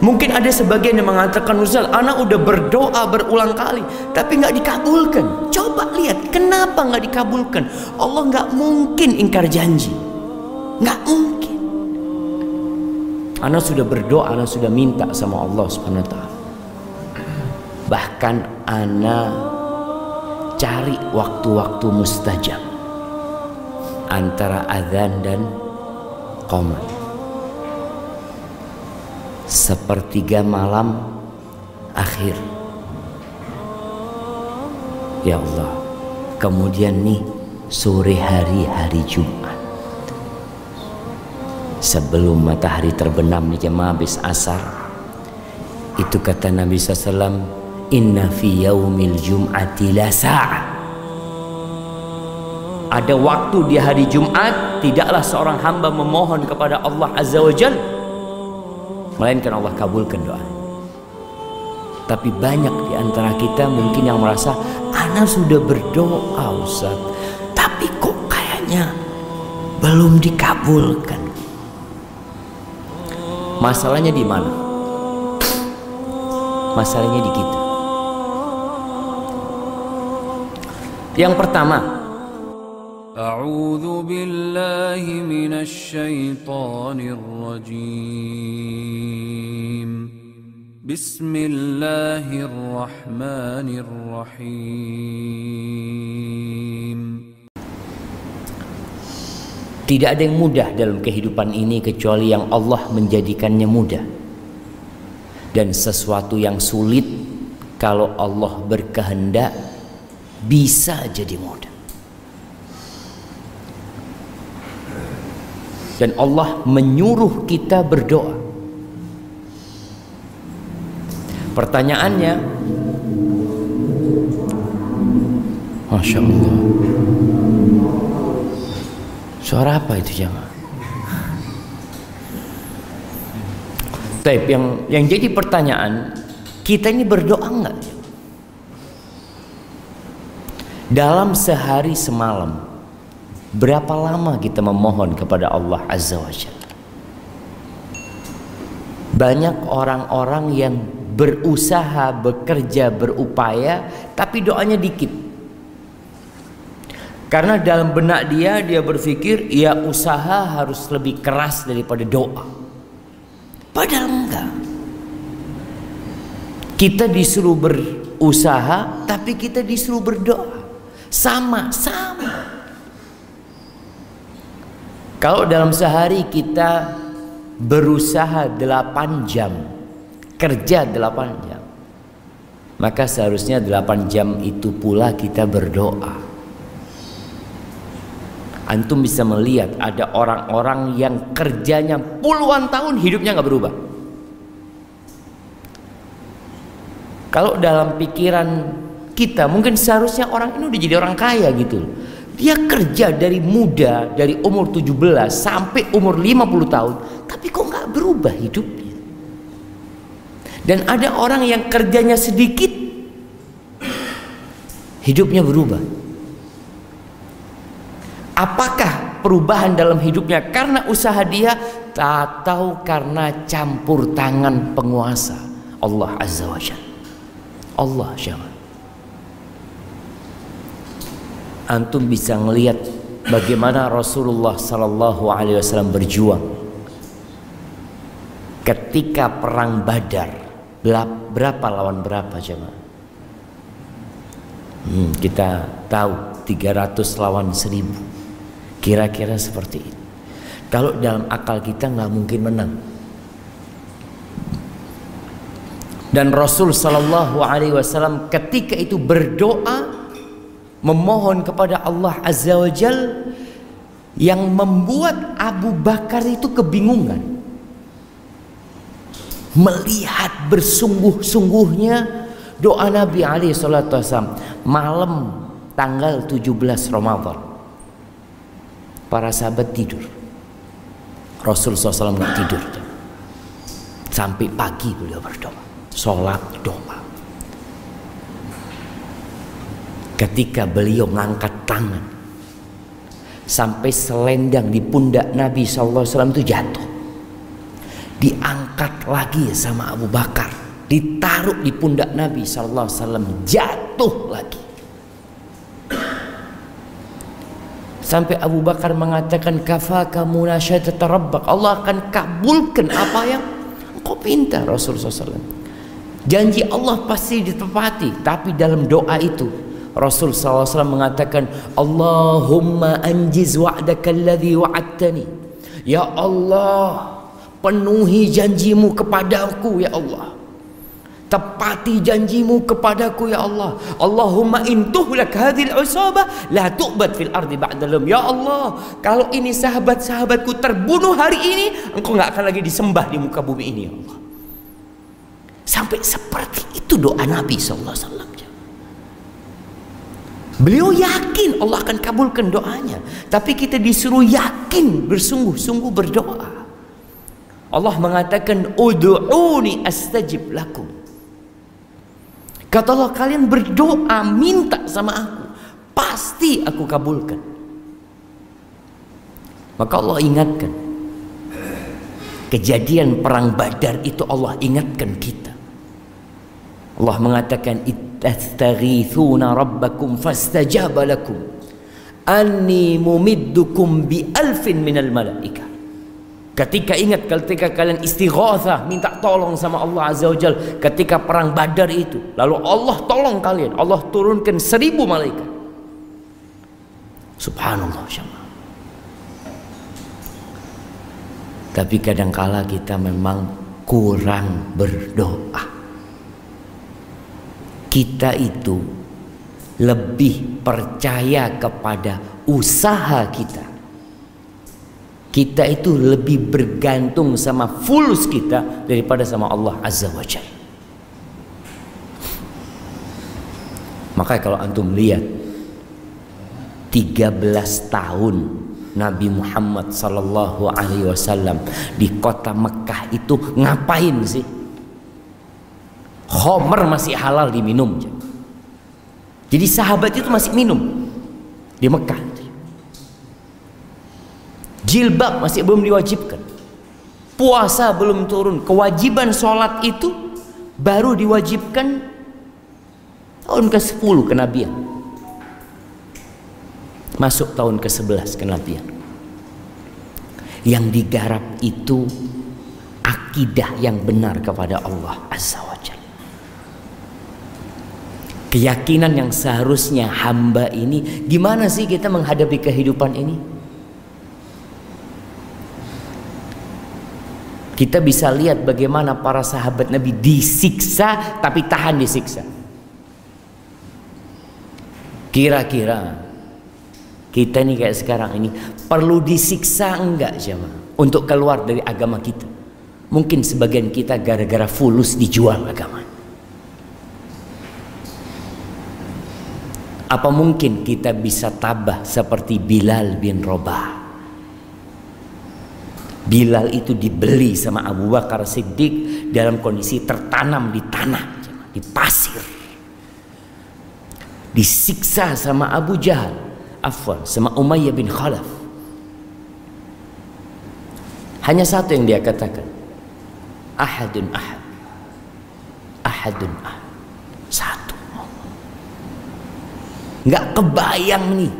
Mungkin ada sebagian yang mengatakan Ustaz, anak udah berdoa berulang kali tapi nggak dikabulkan. Coba lihat kenapa nggak dikabulkan? Allah nggak mungkin ingkar janji, nggak mungkin. Anak sudah berdoa, anak sudah minta sama Allah Subhanahu Wa Taala. Bahkan anak cari waktu-waktu mustajab antara azan dan qomat sepertiga malam akhir. Ya Allah kemudian nih sore hari hari Jumat. Sebelum matahari terbenam nih jemaah habis asar itu kata Nabi SAW inna fi yaumil jum'ati la ada waktu di hari Jumat tidaklah seorang hamba memohon kepada Allah Azza wa Jalla melainkan Allah kabulkan doa. Tapi banyak di antara kita mungkin yang merasa anak sudah berdoa Ustaz, tapi kok kayaknya belum dikabulkan. Masalahnya di mana? Masalahnya di kita. Yang pertama, أعوذ بالله من الشيطان الرجيم بسم الله الرحمن الرحيم Tidak ada yang mudah dalam kehidupan ini kecuali yang Allah menjadikannya mudah. Dan sesuatu yang sulit kalau Allah berkehendak bisa jadi mudah. Dan Allah menyuruh kita berdoa. Pertanyaannya, Masya Allah. Suara apa itu jamaah? Taib yang yang jadi pertanyaan kita ini berdoa enggak? Dalam sehari semalam berapa lama kita memohon kepada Allah Azza wa Jalla? Banyak orang-orang yang berusaha, bekerja, berupaya tapi doanya dikit. Karena dalam benak dia dia berpikir ya usaha harus lebih keras daripada doa. Padahal enggak. Kita disuruh berusaha tapi kita disuruh berdoa. Sama, sama. Kalau dalam sehari kita berusaha 8 jam, kerja 8 jam. Maka seharusnya 8 jam itu pula kita berdoa antum bisa melihat ada orang-orang yang kerjanya puluhan tahun hidupnya nggak berubah. Kalau dalam pikiran kita mungkin seharusnya orang ini udah jadi orang kaya gitu Dia kerja dari muda, dari umur 17 sampai umur 50 tahun, tapi kok nggak berubah hidupnya. Dan ada orang yang kerjanya sedikit, hidupnya berubah. Apakah perubahan dalam hidupnya karena usaha dia atau karena campur tangan penguasa Allah Azza wa Jalla. Allah Jalla. Antum bisa melihat bagaimana Rasulullah sallallahu alaihi wasallam berjuang ketika perang Badar. Berapa lawan berapa jemaah? Hmm, kita tahu 300 lawan 1000 Kira-kira seperti itu. Kalau dalam akal kita nggak mungkin menang. Dan Rasul Shallallahu Alaihi Wasallam ketika itu berdoa memohon kepada Allah Azza wa Jal yang membuat Abu Bakar itu kebingungan melihat bersungguh-sungguhnya doa Nabi alaihi salatu wasallam malam tanggal 17 Ramadan para sahabat tidur. Rasul SAW nggak tidur. Sampai pagi beliau berdoa. Sholat doa. Ketika beliau mengangkat tangan. Sampai selendang di pundak Nabi SAW itu jatuh. diangkat lagi sama Abu Bakar ditaruh di pundak Nabi wasallam jatuh lagi sampai Abu Bakar mengatakan kafaka munasyata rabbak Allah akan kabulkan apa yang kau minta Rasulullah SAW janji Allah pasti ditepati tapi dalam doa itu Rasul SAW mengatakan Allahumma anjiz wa'daka alladhi wa'adtani. Ya Allah penuhi janjimu kepadaku ya Allah. Tepati janjimu kepadaku ya Allah. Allahumma intuhlak hadhil usabah la tu'bad fil ardi ba'dalum ya Allah kalau ini sahabat-sahabatku terbunuh hari ini engkau nggak akan lagi disembah di muka bumi ini ya Allah. Sampai seperti itu doa Nabi wasallam Beliau yakin Allah akan kabulkan doanya. Tapi kita disuruh yakin bersungguh-sungguh berdoa. Allah mengatakan ud'uni astajib lakum. Kata Allah kalian berdoa minta sama aku, pasti aku kabulkan. Maka Allah ingatkan kejadian perang Badar itu Allah ingatkan kita. Allah mengatakan tastaghithuna rabbakum fastajaba lakum anni mumiddukum bi alfin minal malaikah Ketika ingat ketika kalian istighatsah minta tolong sama Allah Azza wa Jal ketika perang Badar itu, lalu Allah tolong kalian, Allah turunkan seribu malaikat. Subhanallah syama. Tapi kadangkala kita memang kurang berdoa. Kita itu lebih percaya kepada usaha kita kita itu lebih bergantung sama fulus kita daripada sama Allah Azza wa Jalla. Makanya kalau antum lihat 13 tahun Nabi Muhammad sallallahu alaihi wasallam di kota Mekah itu ngapain sih? Homer masih halal diminum. Jadi sahabat itu masih minum di Mekah. Jilbab masih belum diwajibkan. Puasa belum turun. Kewajiban sholat itu baru diwajibkan tahun ke-10 kenabian. Masuk tahun ke-11 kenabian. Yang digarap itu akidah yang benar kepada Allah Azza wa. Keyakinan yang seharusnya hamba ini gimana sih kita menghadapi kehidupan ini? Kita bisa lihat bagaimana para sahabat Nabi disiksa tapi tahan disiksa. Kira-kira kita nih kayak sekarang ini perlu disiksa enggak jemaah untuk keluar dari agama kita? Mungkin sebagian kita gara-gara fulus dijual agama. Apa mungkin kita bisa tabah seperti Bilal bin Robah? Bilal itu dibeli sama Abu Bakar Siddiq dalam kondisi tertanam di tanah, di pasir. Disiksa sama Abu Jahal, afwan, sama Umayyah bin Khalaf. Hanya satu yang dia katakan. Ahadun ahad. Ahadun ahad. Satu. Nggak kebayang nih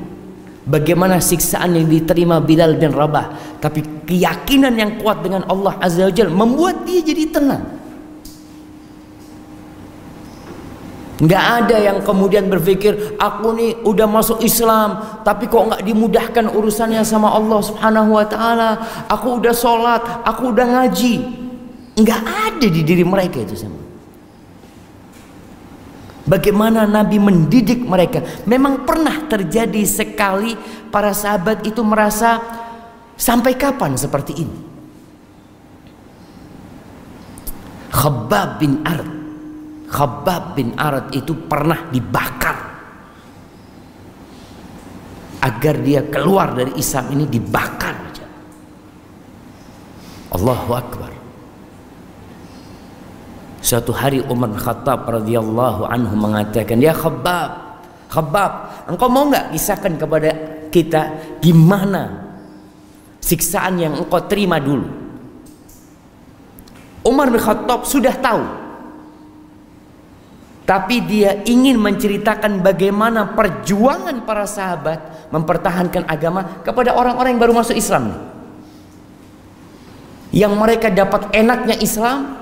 bagaimana siksaan yang diterima Bilal bin Rabah. Tapi keyakinan yang kuat dengan Allah Azza wa Jalla membuat dia jadi tenang. Nggak ada yang kemudian berpikir aku nih udah masuk Islam tapi kok nggak dimudahkan urusannya sama Allah Subhanahu Wa Taala? Aku udah sholat aku udah ngaji. Nggak ada di diri mereka itu semua Bagaimana Nabi mendidik mereka. Memang pernah terjadi sekali para sahabat itu merasa sampai kapan seperti ini. Khabbab bin Arad. Khabbab bin Arad itu pernah dibakar. Agar dia keluar dari Islam ini dibakar. Allahu Akbar. Suatu hari Umar Khattab radhiyallahu anhu mengatakan, "Ya Khabbab, Khabbab, engkau mau nggak kisahkan kepada kita gimana siksaan yang engkau terima dulu?" Umar bin Khattab sudah tahu. Tapi dia ingin menceritakan bagaimana perjuangan para sahabat mempertahankan agama kepada orang-orang yang baru masuk Islam. Yang mereka dapat enaknya Islam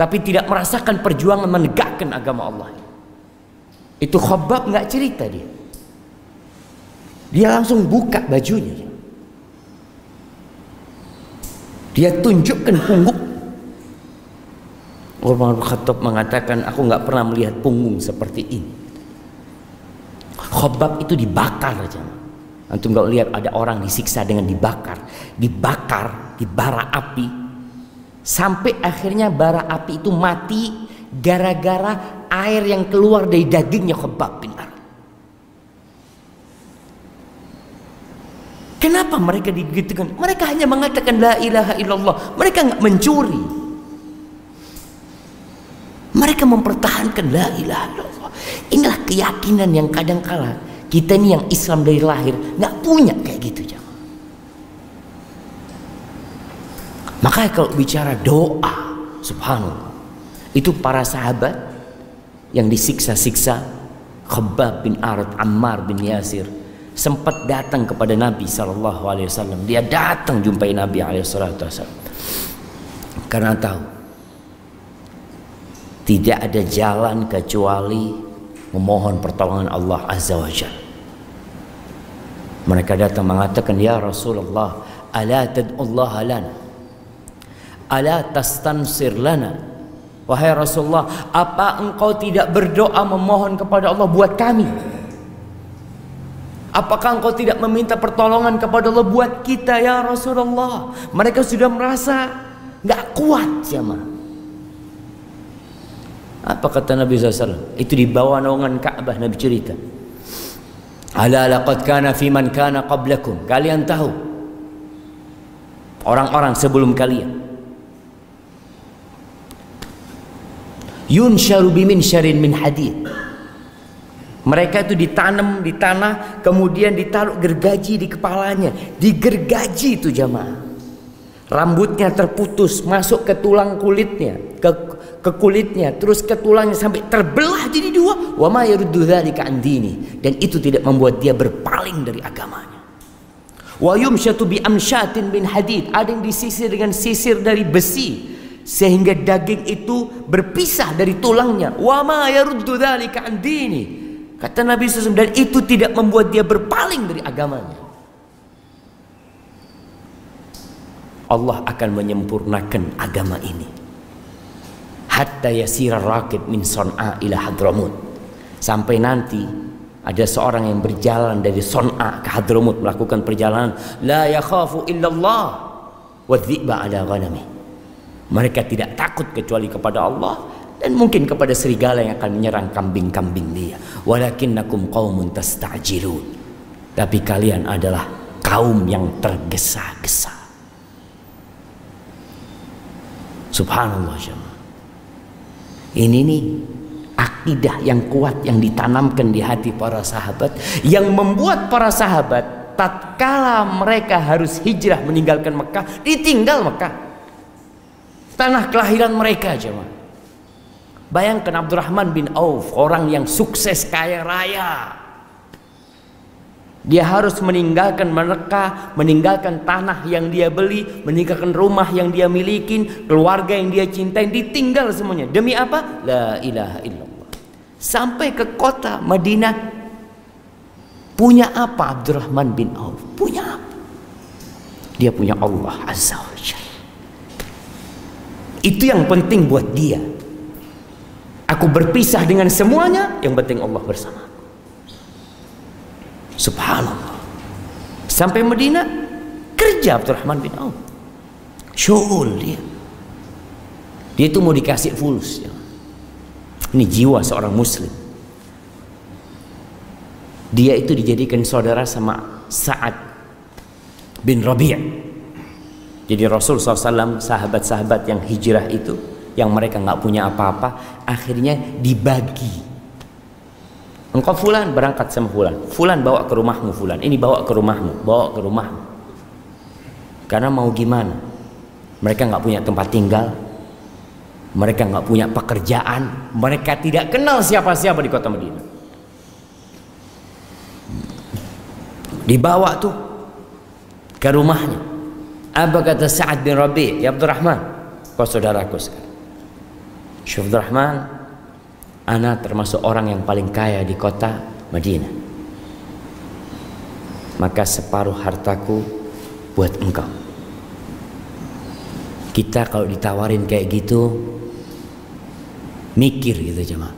tapi tidak merasakan perjuangan menegakkan agama Allah. Itu Khabbab nggak cerita dia. Dia langsung buka bajunya. Dia tunjukkan punggung Umar Khattab mengatakan aku nggak pernah melihat punggung seperti ini. Khobab itu dibakar aja. Antum nggak lihat ada orang disiksa dengan dibakar, dibakar di bara api sampai akhirnya bara api itu mati gara-gara air yang keluar dari dagingnya Khobab bin Ar. Kenapa mereka digitukan? Mereka hanya mengatakan la ilaha illallah. Mereka nggak mencuri. Mereka mempertahankan la ilaha illallah. Inilah keyakinan yang kadang kala kita ini yang Islam dari lahir nggak punya kayak gitu jamaah. Makanya kalau bicara doa, subhanallah, itu para sahabat yang disiksa-siksa Khabbab bin Arad, Ammar bin Yasir sempat datang kepada Nabi Shallallahu Alaihi Wasallam. Dia datang jumpai Nabi Alaihi Wasallam karena tahu tidak ada jalan kecuali memohon pertolongan Allah Azza wa Jal. Mereka datang mengatakan, Ya Rasulullah, ala tad'ullah lana. Ala tastansir lana. Wahai Rasulullah, apa engkau tidak berdoa memohon kepada Allah buat kami? Apakah engkau tidak meminta pertolongan kepada Allah buat kita ya Rasulullah? Mereka sudah merasa nggak kuat jamaah. Apa kata Nabi SAW? Itu di bawah naungan Ka'bah Nabi cerita. Ala laqad kana fi man kana qablakum. Kalian tahu orang-orang sebelum kalian. Yunsharu bimin syarin min hadid. Mereka itu ditanam di tanah, kemudian ditaruh gergaji di kepalanya. Digergaji itu jamaah. Rambutnya terputus, masuk ke tulang kulitnya, ke ke kulitnya, terus ke tulangnya sampai terbelah jadi dua. Wa ma yaruddu dzalika an dini dan itu tidak membuat dia berpaling dari agamanya. Wa yumshatu bi amshatin bin hadid, ada yang disisir dengan sisir dari besi sehingga daging itu berpisah dari tulangnya. Wa ma yaruddu dzalika an dini. Kata Nabi SAW dan itu tidak membuat dia berpaling dari agamanya. Allah akan menyempurnakan agama ini hatta yasira rakib min son'a ila hadramut sampai nanti ada seorang yang berjalan dari son'a ke hadramut melakukan perjalanan la yakhafu illallah wa dhi'ba ala ghanami mereka tidak takut kecuali kepada Allah dan mungkin kepada serigala yang akan menyerang kambing-kambing dia. Walakinnakum qaumun tasta'jilun. Tapi kalian adalah kaum yang tergesa-gesa. Subhanallah jemaah. Ini nih akidah yang kuat yang ditanamkan di hati para sahabat yang membuat para sahabat tatkala mereka harus hijrah meninggalkan Mekah ditinggal Mekah tanah kelahiran mereka jemaah bayangkan Abdurrahman bin Auf orang yang sukses kaya raya dia harus meninggalkan mereka, meninggalkan tanah yang dia beli, meninggalkan rumah yang dia miliki, keluarga yang dia cintai, ditinggal semuanya. Demi apa? La ilaha illallah. Sampai ke kota Madinah. Punya apa Abdurrahman bin Auf? Punya apa? Dia punya Allah Azza wa Itu yang penting buat dia. Aku berpisah dengan semuanya, yang penting Allah bersama. Subhanallah. Sampai Medina kerja Abdurrahman bin Auf. Syuhul dia. Dia itu mau dikasih fulus. Ya. Ini jiwa seorang muslim. Dia itu dijadikan saudara sama Sa'ad bin Rabi' Jadi Rasul SAW sahabat-sahabat yang hijrah itu yang mereka nggak punya apa-apa akhirnya dibagi Engkau fulan berangkat sama fulan. Fulan bawa ke rumahmu fulan. Ini bawa ke rumahmu, bawa ke rumahmu. Karena mau gimana? Mereka nggak punya tempat tinggal, mereka nggak punya pekerjaan, mereka tidak kenal siapa-siapa di kota Madinah. Dibawa tuh ke rumahnya. Apa kata Sa'ad bin Rabi? Ya Abdurrahman, kau saudaraku sekarang. Syekh Abdurrahman, Ana termasuk orang yang paling kaya di kota Madinah. Maka separuh hartaku buat engkau. Kita kalau ditawarin kayak gitu mikir gitu jemaah.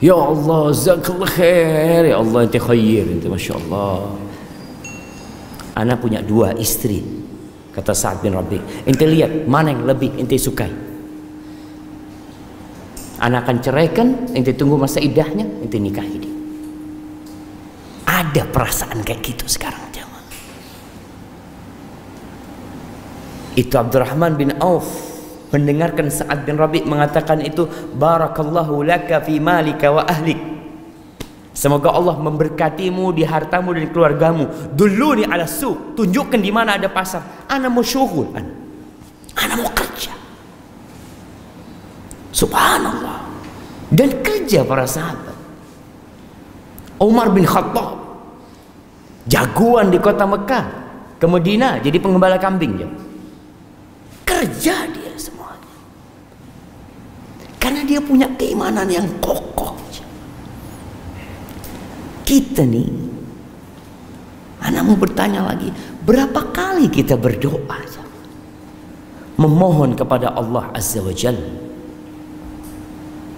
Ya Allah, zakallah khair. Ya Allah, ente khair. Ente Masya Allah. Ana punya dua istri. Kata Sa'ad bin Rabi. Ente lihat mana yang lebih ente sukai. Ana akan ceraikan, ente tunggu masa idahnya, ente nikahi dia. Ada perasaan kayak gitu sekarang jemaah. Itu Abdurrahman bin Auf mendengarkan Sa'ad bin Rabi mengatakan itu barakallahu laka fi malika wa ahlik Semoga Allah memberkatimu di hartamu dan keluargamu. Dulu ni ala suq. Tunjukkan di mana ada pasar. Ana mau syughul. Ana. ana mau kerja. Subhanallah. Dan kerja para sahabat. Umar bin Khattab. Jagoan di kota Mekah. Ke Medina jadi pengembala kambing. Ya. Kerja dia semuanya. Karena dia punya keimanan yang kokoh. Kita nih, anak mau bertanya lagi, berapa kali kita berdoa memohon kepada Allah Azza wa Jalla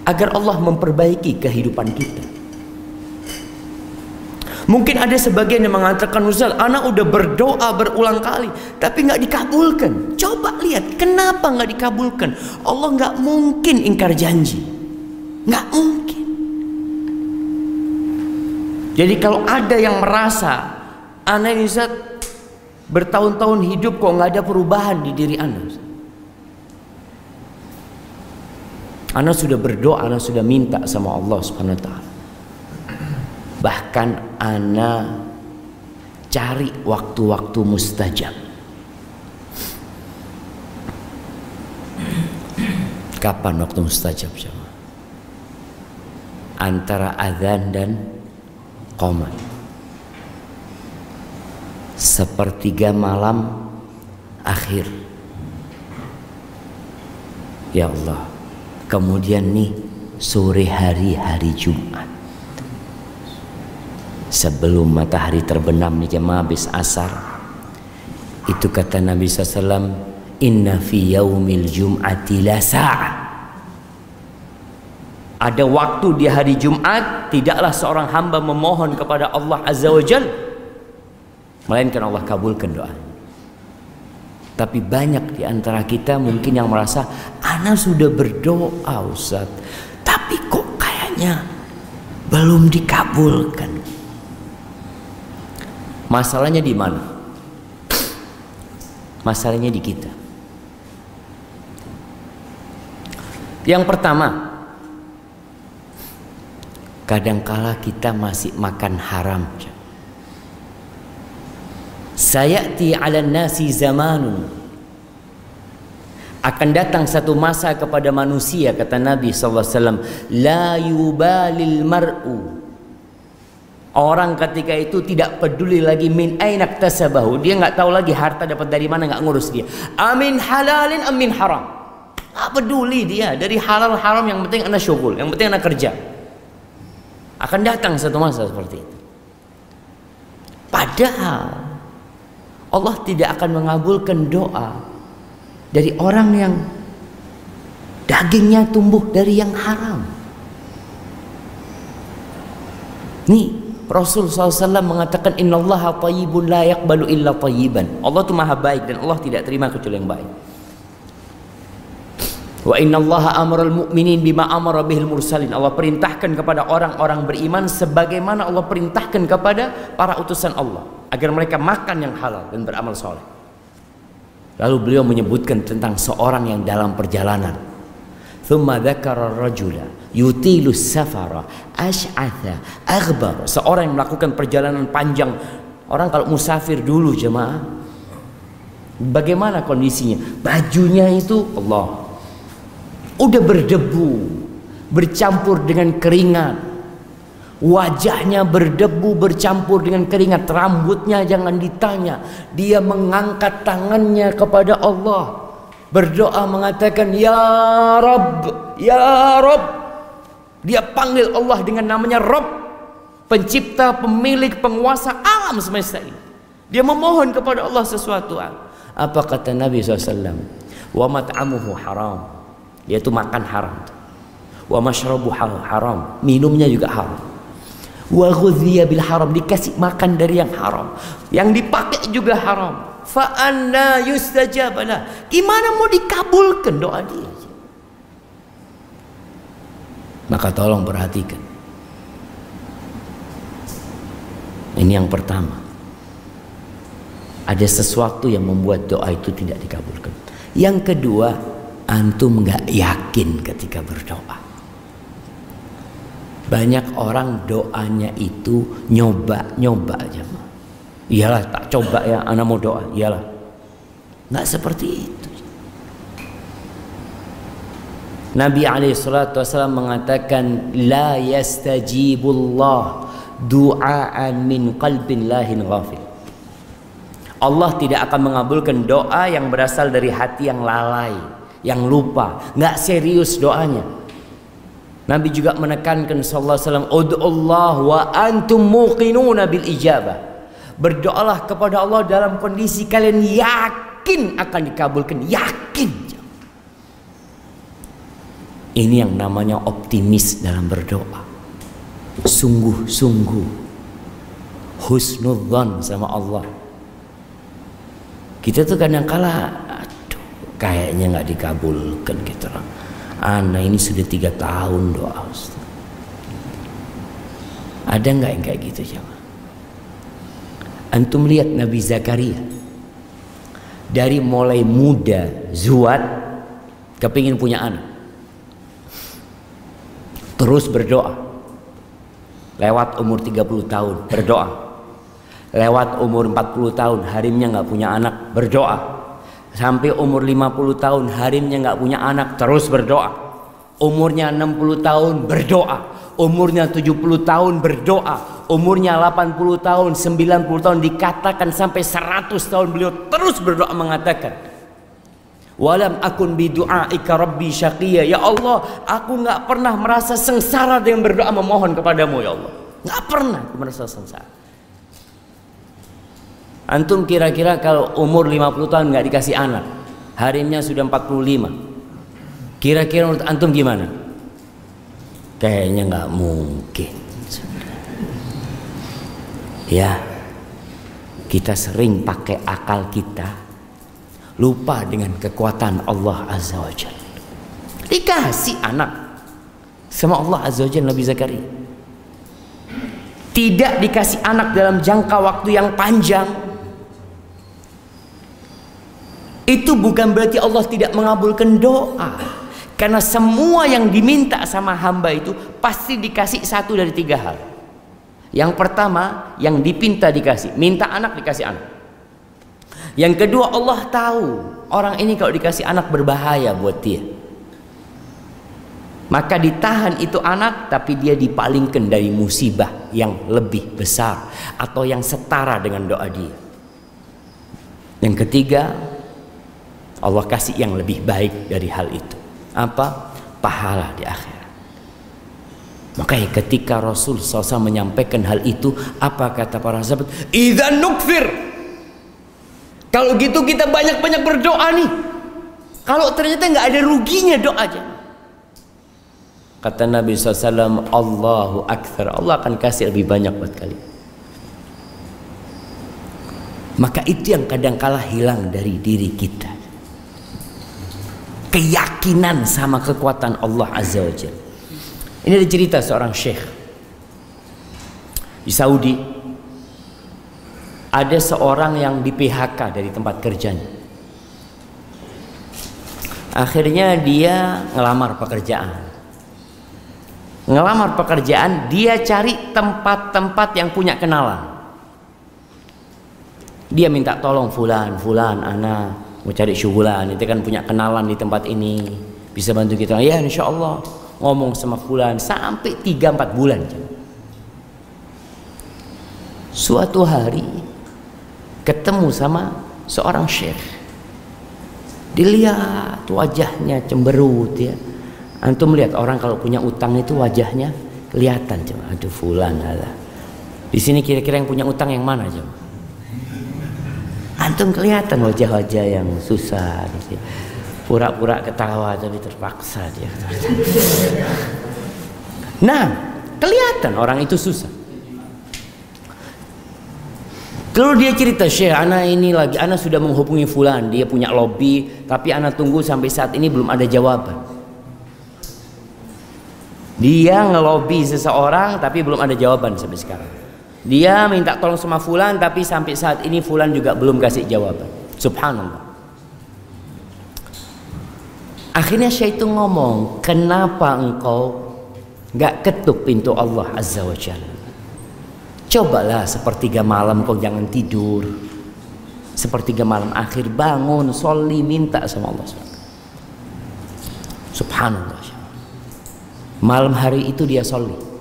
agar Allah memperbaiki kehidupan kita. Mungkin ada sebagian yang mengatakan Ustaz, anak udah berdoa berulang kali tapi nggak dikabulkan. Coba lihat kenapa nggak dikabulkan? Allah nggak mungkin ingkar janji, nggak mungkin. Jadi kalau ada yang merasa anak ini Ustaz bertahun-tahun hidup kok nggak ada perubahan di diri anda. Anda sudah berdoa, Anda sudah minta sama Allah Subhanahu wa taala. Bahkan Anda cari waktu-waktu mustajab. Kapan waktu mustajab jemaah? Antara azan dan qomat. Sepertiga malam akhir. Ya Allah. Kemudian nih sore hari hari Jumat. Sebelum matahari terbenam nih jemaah habis asar. Itu kata Nabi SAW Inna fi yaumil jum'ati la ada waktu di hari Jumat tidaklah seorang hamba memohon kepada Allah Azza wa Jal. Melainkan Allah kabulkan doa. Tapi banyak di antara kita mungkin yang merasa ana sudah berdoa Ustaz. Tapi kok kayaknya belum dikabulkan. Masalahnya di mana? Masalahnya di kita. Yang pertama kadangkala kita masih makan haram sayati ala nasi zamanun. Akan datang satu masa kepada manusia kata Nabi SAW la yubalil mar'u. Orang ketika itu tidak peduli lagi min ainak tasabahu dia nggak tahu lagi harta dapat dari mana nggak ngurus dia. Amin halalin amin haram. Nggak peduli dia. Dari halal haram yang penting anak syukur yang penting anak kerja akan datang satu masa seperti itu. Padahal Allah tidak akan mengabulkan doa dari orang yang dagingnya tumbuh dari yang haram. Nih Rasul SAW mengatakan Inna Allah tayyibun la yakbalu illa tayyiban Allah itu maha baik dan Allah tidak terima kecuali yang baik Wa inna Allah amral mu'minin bima amara bihil mursalin. Allah perintahkan kepada orang-orang beriman sebagaimana Allah perintahkan kepada para utusan Allah agar mereka makan yang halal dan beramal soleh. Lalu beliau menyebutkan tentang seorang yang dalam perjalanan. Thumma dzakara rajula yutilu safara ash'atha aghbar. Seorang yang melakukan perjalanan panjang. Orang kalau musafir dulu jemaah Bagaimana kondisinya? Bajunya itu Allah. Udah berdebu, bercampur dengan keringat. Wajahnya berdebu bercampur dengan keringat, rambutnya jangan ditanya. Dia mengangkat tangannya kepada Allah. Berdoa mengatakan, "Ya Rabb, ya Rabb." Dia panggil Allah dengan namanya Rabb, pencipta, pemilik, penguasa alam semesta ini. Dia memohon kepada Allah sesuatu. Apa kata Nabi SAW? Wa mat'amuhu haram. Yaitu makan haram. Wa mashrabu haram. Minumnya juga haram. Wa ghudhiya bil haram. Dikasih makan dari yang haram. Yang dipakai juga haram. Fa anna yustajabala. Gimana mau dikabulkan doa dia? Maka tolong perhatikan. Ini yang pertama. Ada sesuatu yang membuat doa itu tidak dikabulkan. Yang kedua, antum nggak yakin ketika berdoa. Banyak orang doanya itu nyoba-nyoba aja. Iyalah tak coba ya anak mau doa. Iyalah. Nggak seperti itu. Nabi SAW mengatakan la yastajibullah du'aan min qalbin lahin ghafil. Allah tidak akan mengabulkan doa yang berasal dari hati yang lalai, yang lupa, nggak serius doanya. Nabi juga menekankan sallallahu alaihi wasallam, "Ud'ullah wa antum muqinuna bil ijabah." Berdoalah kepada Allah dalam kondisi kalian yakin akan dikabulkan, yakin. Ini yang namanya optimis dalam berdoa. Sungguh-sungguh husnudzon sama Allah kita tuh kadang kala kayaknya nggak dikabulkan gitu loh anak ini sudah tiga tahun doa ada nggak yang kayak gitu coba antum lihat Nabi Zakaria? Dari mulai muda zuat kepingin punya anak. Terus berdoa. Lewat umur 30 tahun berdoa. Lewat umur 40 tahun harimnya nggak punya anak berdoa sampai umur 50 tahun harimnya nggak punya anak terus berdoa. Umurnya 60 tahun berdoa. Umurnya 70 tahun berdoa. Umurnya 80 tahun 90 tahun dikatakan sampai 100 tahun beliau terus berdoa mengatakan Walam akun bidu'aika rabbi syaqiyya Ya Allah aku nggak pernah merasa sengsara dengan berdoa memohon kepadamu ya Allah. Nggak pernah merasa sengsara Antum kira-kira kalau umur 50 tahun nggak dikasih anak, harimnya sudah 45. Kira-kira menurut antum gimana? Kayaknya nggak mungkin. Ya, kita sering pakai akal kita, lupa dengan kekuatan Allah Azza wa Jalla. Dikasih anak sama Allah Azza wa Jalla Nabi Zakaria. Tidak dikasih anak dalam jangka waktu yang panjang, itu bukan berarti Allah tidak mengabulkan doa. Karena semua yang diminta sama hamba itu pasti dikasih satu dari tiga hal. Yang pertama yang dipinta dikasih. Minta anak dikasih anak. Yang kedua Allah tahu orang ini kalau dikasih anak berbahaya buat dia. Maka ditahan itu anak tapi dia dipalingkan dari musibah yang lebih besar atau yang setara dengan doa dia. Yang ketiga Allah kasih yang lebih baik dari hal itu. Apa? Pahala di akhirat. Makanya ketika Rasul SAW menyampaikan hal itu, apa kata para sahabat? Idan nukfir. Kalau gitu kita banyak-banyak berdoa nih. Kalau ternyata nggak ada ruginya doa aja. Kata Nabi SAW, Allahu Akbar. Allah akan kasih lebih banyak buat kalian. Maka itu yang kadang kala hilang dari diri kita keyakinan sama kekuatan Allah Azza wa Jalla. Ini ada cerita seorang syekh di Saudi. Ada seorang yang di PHK dari tempat kerjanya. Akhirnya dia ngelamar pekerjaan. Ngelamar pekerjaan, dia cari tempat-tempat yang punya kenalan. Dia minta tolong fulan, fulan, ana mau cari syugulan, itu kan punya kenalan di tempat ini, bisa bantu kita. Ya insya Allah ngomong sama fulan sampai 3-4 bulan. Suatu hari ketemu sama seorang syekh. Dilihat wajahnya cemberut ya. Antum melihat orang kalau punya utang itu wajahnya kelihatan cuma aduh fulan ada. Di sini kira-kira yang punya utang yang mana coba? Antum kelihatan wajah-wajah yang susah gitu. Pura-pura ketawa tapi terpaksa dia. Nah, kelihatan orang itu susah. Lalu dia cerita, Syekh, Ana ini lagi, Ana sudah menghubungi Fulan, dia punya lobby, tapi Ana tunggu sampai saat ini belum ada jawaban. Dia ngelobi seseorang, tapi belum ada jawaban sampai sekarang. Dia minta tolong sama Fulan, tapi sampai saat ini Fulan juga belum kasih jawaban. Subhanallah. Akhirnya syaitan ngomong, kenapa engkau gak ketuk pintu Allah Azza wa Jalla? Cobalah sepertiga malam kau jangan tidur. Sepertiga malam akhir bangun, soli minta sama Allah Subhanallah. Malam hari itu dia soli.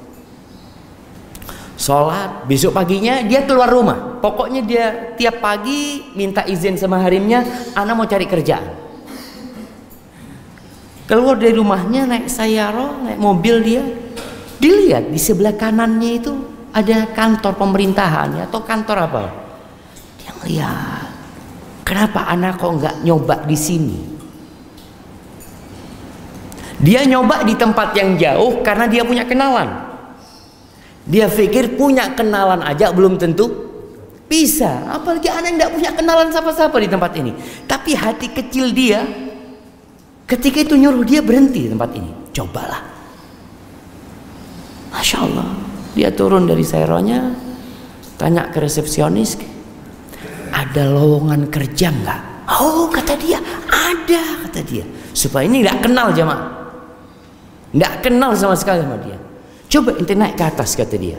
Sholat, besok paginya dia keluar rumah. Pokoknya dia tiap pagi minta izin sama harimnya, anak mau cari kerjaan. Keluar dari rumahnya naik sayaro, naik mobil dia. Dilihat di sebelah kanannya itu ada kantor pemerintahan ya, atau kantor apa dia ngeliat kenapa anak kok nggak nyoba di sini dia nyoba di tempat yang jauh karena dia punya kenalan dia pikir punya kenalan aja belum tentu bisa apalagi anak nggak punya kenalan siapa-siapa di tempat ini tapi hati kecil dia ketika itu nyuruh dia berhenti di tempat ini cobalah Masya Allah dia turun dari seronya, tanya ke resepsionis, ada lowongan kerja nggak? Oh kata dia, ada kata dia. Supaya ini nggak kenal jamaah, nggak kenal sama sekali sama dia. Coba ente naik ke atas kata dia.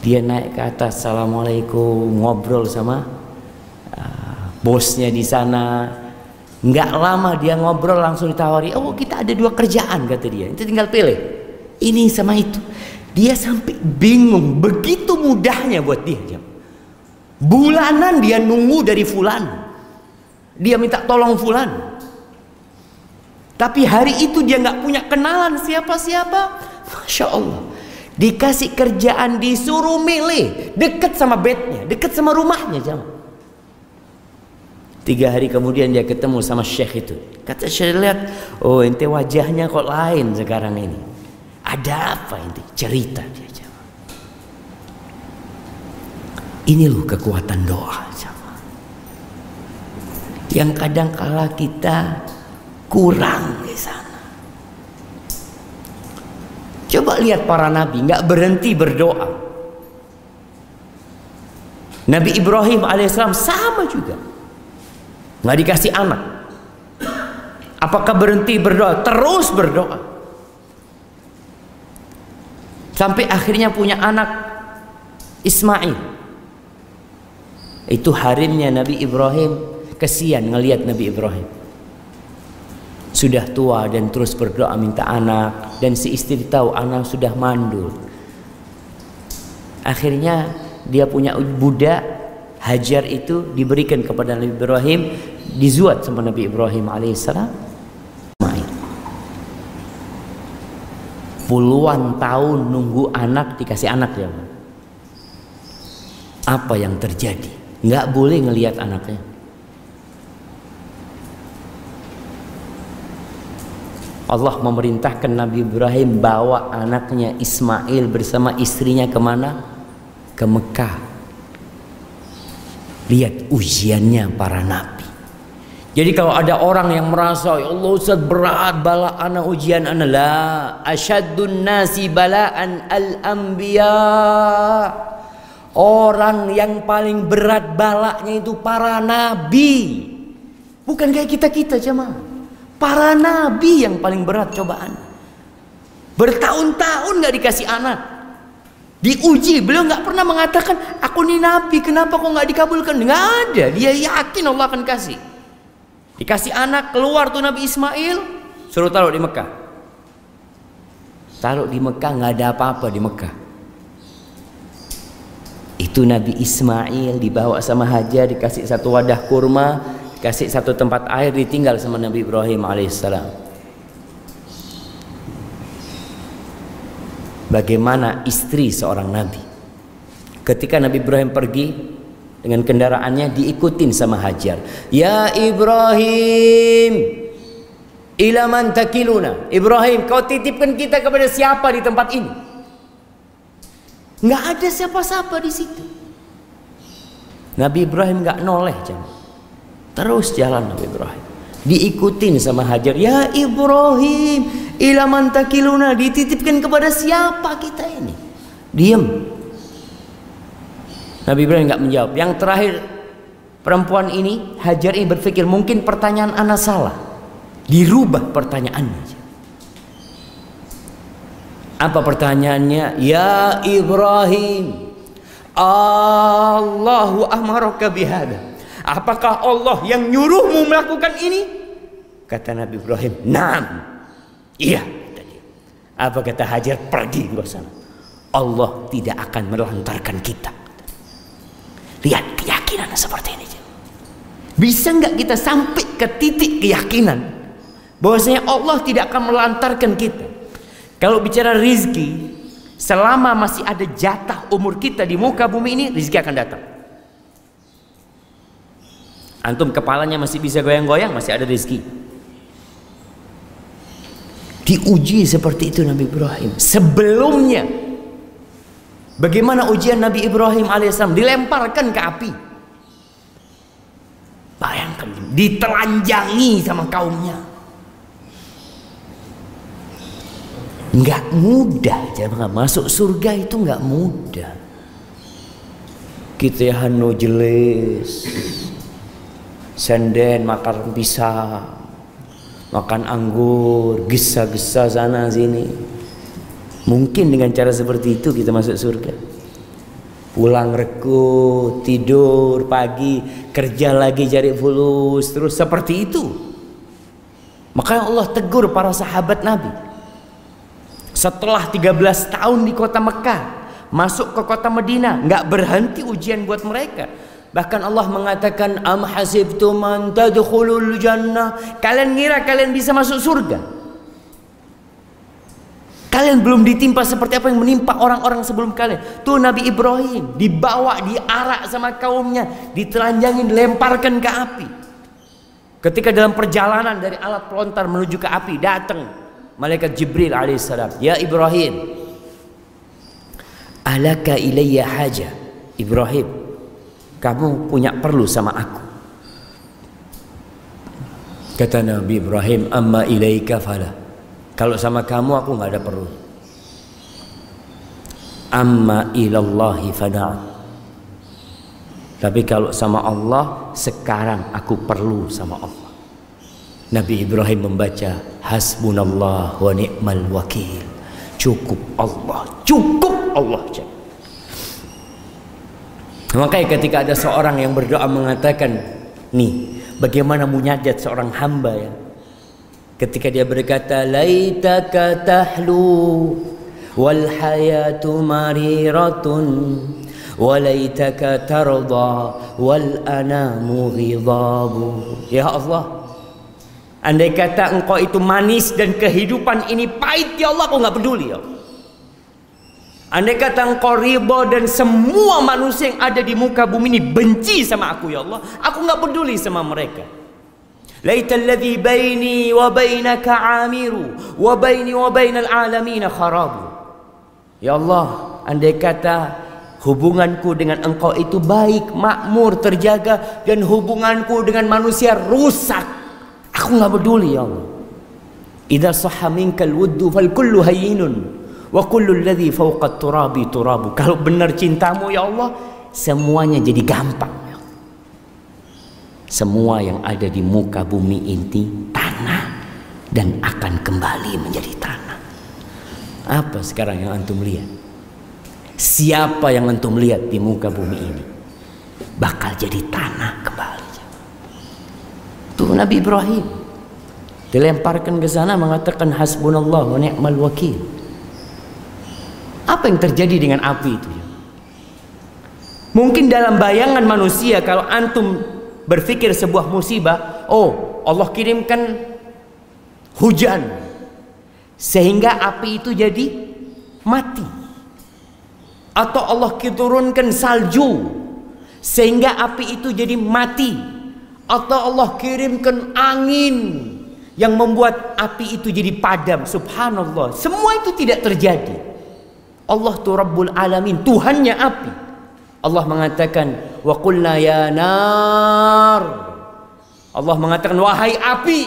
Dia naik ke atas, assalamualaikum, ngobrol sama uh, bosnya di sana. Nggak lama dia ngobrol langsung ditawari, oh kita ada dua kerjaan kata dia. Itu tinggal pilih ini sama itu dia sampai bingung begitu mudahnya buat dia bulanan dia nunggu dari fulan dia minta tolong fulan tapi hari itu dia nggak punya kenalan siapa-siapa Masya Allah dikasih kerjaan disuruh milih deket sama bednya deket sama rumahnya jam tiga hari kemudian dia ketemu sama syekh itu kata syekh lihat oh ente wajahnya kok lain sekarang ini ada apa ini? Cerita dia jawab. Ini loh kekuatan doa jawab. Yang kadang kala kita kurang di sana. Coba lihat para nabi nggak berhenti berdoa. Nabi Ibrahim alaihissalam sama juga. Nggak dikasih anak. Apakah berhenti berdoa? Terus berdoa. Sampai akhirnya punya anak Ismail. Itu harimnya Nabi Ibrahim kesian ngelihat Nabi Ibrahim. Sudah tua dan terus berdoa minta anak dan si istri tahu anak sudah mandul. Akhirnya dia punya budak Hajar itu diberikan kepada Nabi Ibrahim dizuat sama Nabi Ibrahim alaihissalam. Puluhan tahun nunggu anak dikasih anak ya apa yang terjadi? Nggak boleh ngelihat anaknya Allah memerintahkan Nabi Ibrahim bawa anaknya Ismail bersama istrinya ke mana? Ke Mekah. Lihat ujiannya para nabi. Jadi kalau ada orang yang merasa ya Allah Ustaz berat bala ana ujian ana la nasi balaan al anbiya Orang yang paling berat balaknya itu para nabi. Bukan kayak kita-kita cuma. Para nabi yang paling berat cobaan. Bertahun-tahun nggak dikasih anak. Diuji, beliau nggak pernah mengatakan, aku ini nabi, kenapa kok nggak dikabulkan? Nggak ada, dia yakin Allah akan kasih. Dikasih anak, keluar tuh Nabi Ismail, suruh taruh di Mekah. Taruh di Mekah nggak ada apa-apa di Mekah. Itu Nabi Ismail dibawa sama Hajar, dikasih satu wadah kurma, dikasih satu tempat air, ditinggal sama Nabi Ibrahim alaihissalam. bagaimana istri seorang nabi. Ketika Nabi Ibrahim pergi dengan kendaraannya diikutin sama Hajar. Ya Ibrahim, ilaman takiluna. Ibrahim, kau titipkan kita kepada siapa di tempat ini? Nggak ada siapa-siapa di situ. Nabi Ibrahim nggak noleh jam. Terus jalan Nabi Ibrahim. Diikutin sama Hajar. Ya Ibrahim, ilaman takiluna? Dititipkan kepada siapa kita ini? Diam Nabi Ibrahim nggak menjawab. Yang terakhir perempuan ini Hajar ini berpikir mungkin pertanyaan anak salah. Dirubah pertanyaannya. Apa pertanyaannya? Ya Ibrahim Allahu amaraka bihada apakah Allah yang nyuruhmu melakukan ini kata Nabi Ibrahim nam Iya, kata dia. Apa kata Hajar? Pergi ke sana. Allah tidak akan melantarkan kita. Lihat keyakinan seperti ini. Bisa nggak kita sampai ke titik keyakinan bahwasanya Allah tidak akan melantarkan kita. Kalau bicara rizki, selama masih ada jatah umur kita di muka bumi ini, rizki akan datang. Antum kepalanya masih bisa goyang-goyang, masih ada rizki. Diuji seperti itu Nabi Ibrahim. Sebelumnya bagaimana ujian Nabi Ibrahim alaihissalam dilemparkan ke api. Bayangkan ditelanjangi sama kaumnya. Nggak mudah jangan masuk surga itu nggak mudah. Kita hanu jelis, senden makan pisang, makan anggur, gesa-gesa sana sini. Mungkin dengan cara seperti itu kita masuk surga. Pulang reku, tidur pagi, kerja lagi cari fulus, terus seperti itu. Makanya Allah tegur para sahabat Nabi. Setelah 13 tahun di kota Mekah, masuk ke kota Madinah, nggak berhenti ujian buat mereka Bahkan Allah mengatakan am hasibtum an tadkhulul jannah? Kalian ngira kalian bisa masuk surga? Kalian belum ditimpa seperti apa yang menimpa orang-orang sebelum kalian. Tuh Nabi Ibrahim dibawa, diarak sama kaumnya, ditelanjangin, dilemparkan ke api. Ketika dalam perjalanan dari alat pelontar menuju ke api, datang malaikat Jibril alaihissalam. Ya Ibrahim, alaka ilayya haja. Ibrahim, kamu punya perlu sama aku. Kata Nabi Ibrahim amma ilaika fala. Kalau sama kamu aku nggak ada perlu. Amma ilallahi fada'at tapi kalau sama Allah sekarang aku perlu sama Allah. Nabi Ibrahim membaca hasbunallah wa ni'mal wakil. Cukup Allah cukup Allah Makanya ketika ada seorang yang berdoa mengatakan, nih, bagaimana munajat seorang hamba ya. Ketika dia berkata, "Laitaka tahlu wal hayatu mariratun walaitaka tarda wal anamu ghidabu." Ya Allah, andai kata engkau itu manis dan kehidupan ini pahit ya Allah, aku nggak peduli ya Allah. Andai kata engkau riba dan semua manusia yang ada di muka bumi ini benci sama aku ya Allah, aku nggak peduli sama mereka. Laita baini wa bainaka amiru wa baini wa bainal alamin kharabu. Ya Allah, andai kata hubunganku dengan engkau itu baik, makmur, terjaga dan hubunganku dengan manusia rusak. Aku nggak peduli ya Allah. Idza sahha minkal wuddu fal kullu hayyinun Wa kullu alladhi fawqa turabi turabu. Kalau benar cintamu ya Allah, semuanya jadi gampang. Semua yang ada di muka bumi ini tanah dan akan kembali menjadi tanah. Apa sekarang yang antum lihat? siapa yang antum lihat di muka bumi ini bakal jadi tanah kembali. Tuh Nabi Ibrahim dilemparkan ke sana mengatakan hasbunallah wa ni'mal wakil. Apa yang terjadi dengan api itu? Mungkin dalam bayangan manusia kalau antum berpikir sebuah musibah, oh Allah kirimkan hujan sehingga api itu jadi mati. Atau Allah turunkan salju sehingga api itu jadi mati. Atau Allah kirimkan angin yang membuat api itu jadi padam. Subhanallah. Semua itu tidak terjadi. Allah tu Rabbul Alamin, Tuhannya api. Allah mengatakan, "Wa qulna ya nar." Allah mengatakan, "Wahai api,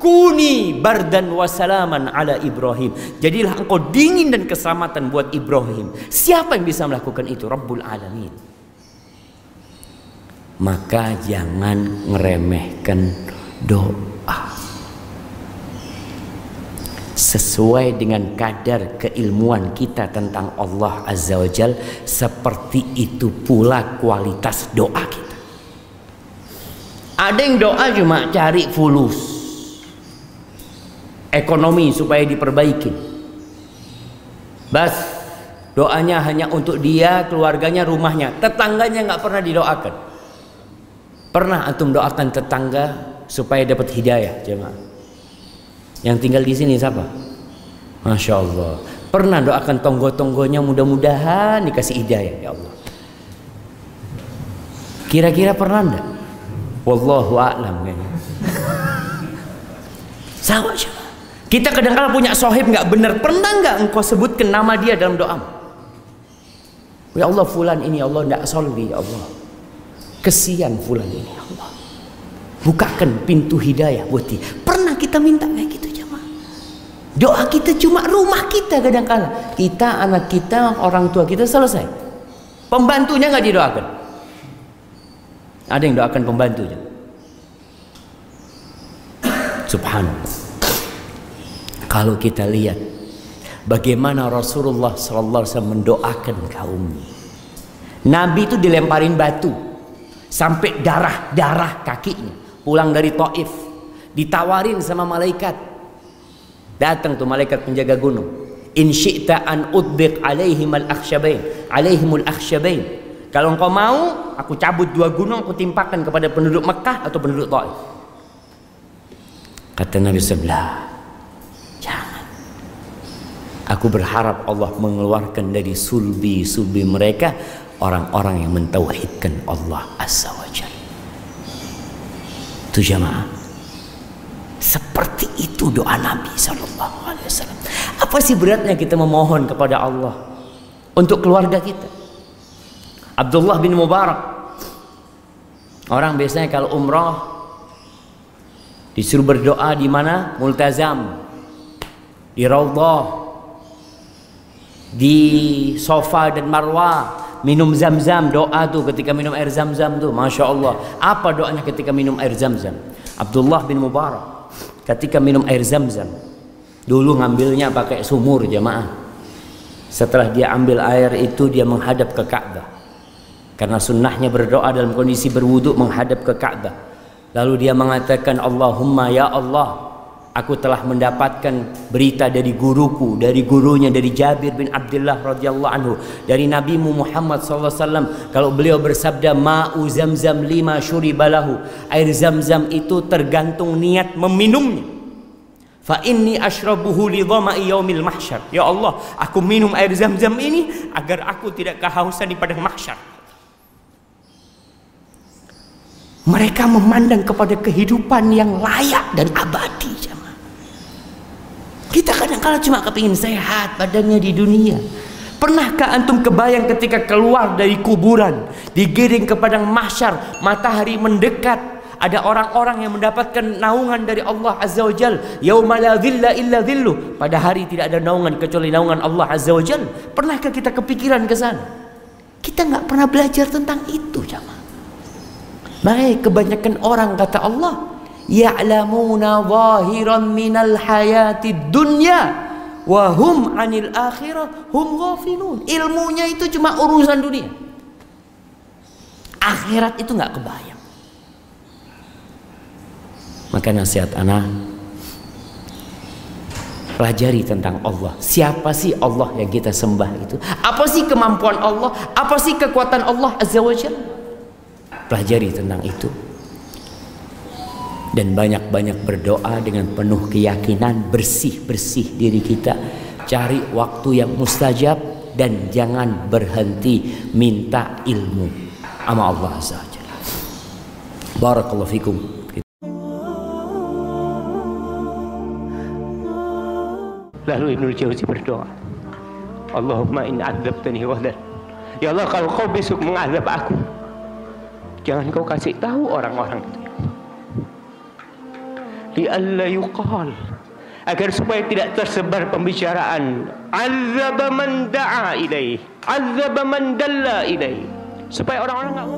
kuni bardan wa salaman ala Ibrahim." Jadilah engkau dingin dan keselamatan buat Ibrahim. Siapa yang bisa melakukan itu? Rabbul Alamin. Maka jangan ngeremehkan doa sesuai dengan kadar keilmuan kita tentang Allah Azza wa Jal seperti itu pula kualitas doa kita. Ada yang doa cuma cari fulus ekonomi supaya diperbaiki. Bas doanya hanya untuk dia keluarganya rumahnya. Tetangganya nggak pernah didoakan. Pernah antum doakan tetangga supaya dapat hidayah jemaah? Yang tinggal di sini siapa? Masya Allah. Pernah doakan tonggo-tonggonya mudah-mudahan dikasih hidayah ya Allah. Kira-kira pernah enggak? Wallahu a'lam kayaknya. Sama aja. Kita kadang-kadang punya sohib nggak benar. Pernah nggak engkau sebutkan nama dia dalam doa? Ya Allah fulan ini ya Allah tidak solvi ya Allah. Kesian fulan ini ya Allah. Bukakan pintu hidayah buat dia. Pernah kita minta kayak gitu. Doa kita cuma rumah kita kadang-kala. Kita, anak kita, orang tua kita selesai. Pembantunya nggak didoakan. Ada yang doakan pembantunya. Subhanallah. Kalau kita lihat bagaimana Rasulullah sallallahu alaihi wasallam mendoakan kaumnya. Nabi itu dilemparin batu sampai darah-darah kakinya pulang dari Taif ditawarin sama malaikat datang tuh malaikat penjaga gunung. In syi'ta an udbiq alaihim al akhsyabain. Alaihimul akhsyabain. Kalau engkau mau aku cabut dua gunung aku timpakan kepada penduduk Mekah atau penduduk Taif. Kata Nabi sebelah jangan. Aku berharap Allah mengeluarkan dari sulbi-sulbi mereka orang-orang yang mentauhidkan Allah Azza wa Jalla. Itu jamaah seperti itu doa Nabi Sallallahu Alaihi apa sih beratnya kita memohon kepada Allah untuk keluarga kita? Abdullah bin Mubarak. Orang biasanya kalau umrah disuruh berdoa di mana? Multazam. Di raudhah. Di sofa dan marwah. Minum zam-zam. Doa tuh ketika minum air zam-zam tuh. Masya Allah. Apa doanya ketika minum air zam-zam? Abdullah bin Mubarak ketika minum air zam-zam dulu ngambilnya pakai sumur jemaah. Setelah dia ambil air itu dia menghadap ke Ka'bah karena sunnahnya berdoa dalam kondisi berwuduk menghadap ke Ka'bah lalu dia mengatakan Allahumma ya Allah Aku telah mendapatkan berita dari guruku, dari gurunya dari Jabir bin Abdullah radhiyallahu anhu, dari Nabi Muhammad wasallam kalau beliau bersabda ma'u zamzam lima syuribalahu. Air zam-zam itu tergantung niat meminumnya. Fa inni ashrabuhu li dhama'i yaumil mahsyar. Ya Allah, aku minum air zam-zam ini agar aku tidak kehausan di padang mahsyar. Mereka memandang kepada kehidupan yang layak dan abadi. Kita kadang-kala cuma kepingin sehat badannya di dunia. Pernahkah antum kebayang ketika keluar dari kuburan, digiring ke padang mahsyar, matahari mendekat, ada orang-orang yang mendapatkan naungan dari Allah Azza wa Jal. Yauma la dhilla illa dhillu. Pada hari tidak ada naungan kecuali naungan Allah Azza wa Jal. Pernahkah kita kepikiran ke sana? Kita nggak pernah belajar tentang itu, jamaah. Baik, kebanyakan orang kata Allah, ya'lamuna zahiran minal hayati dunya Wahum anil akhirah hum ghafilun. Ilmunya itu cuma urusan dunia. Akhirat itu nggak kebayang. Maka nasihat anak pelajari tentang Allah. Siapa sih Allah yang kita sembah itu? Apa sih kemampuan Allah? Apa sih kekuatan Allah Azza wa Jalla? Pelajari tentang itu. Dan banyak-banyak berdoa dengan penuh keyakinan, bersih-bersih diri kita. Cari waktu yang mustajab dan jangan berhenti minta ilmu sama Allah Azza wa Jalla. Barakallahu fikum. Lalu Ibnu Jauzi berdoa, Allahumma in adzabtani ghadar. Ya Allah kalau kau besok mengazab aku, jangan kau kasih tahu orang-orang itu. Lialla yuqal. Agar supaya tidak tersebar pembicaraan. Azab man da'a ilaih. Azab man dalla ilaih. Supaya orang-orang enggak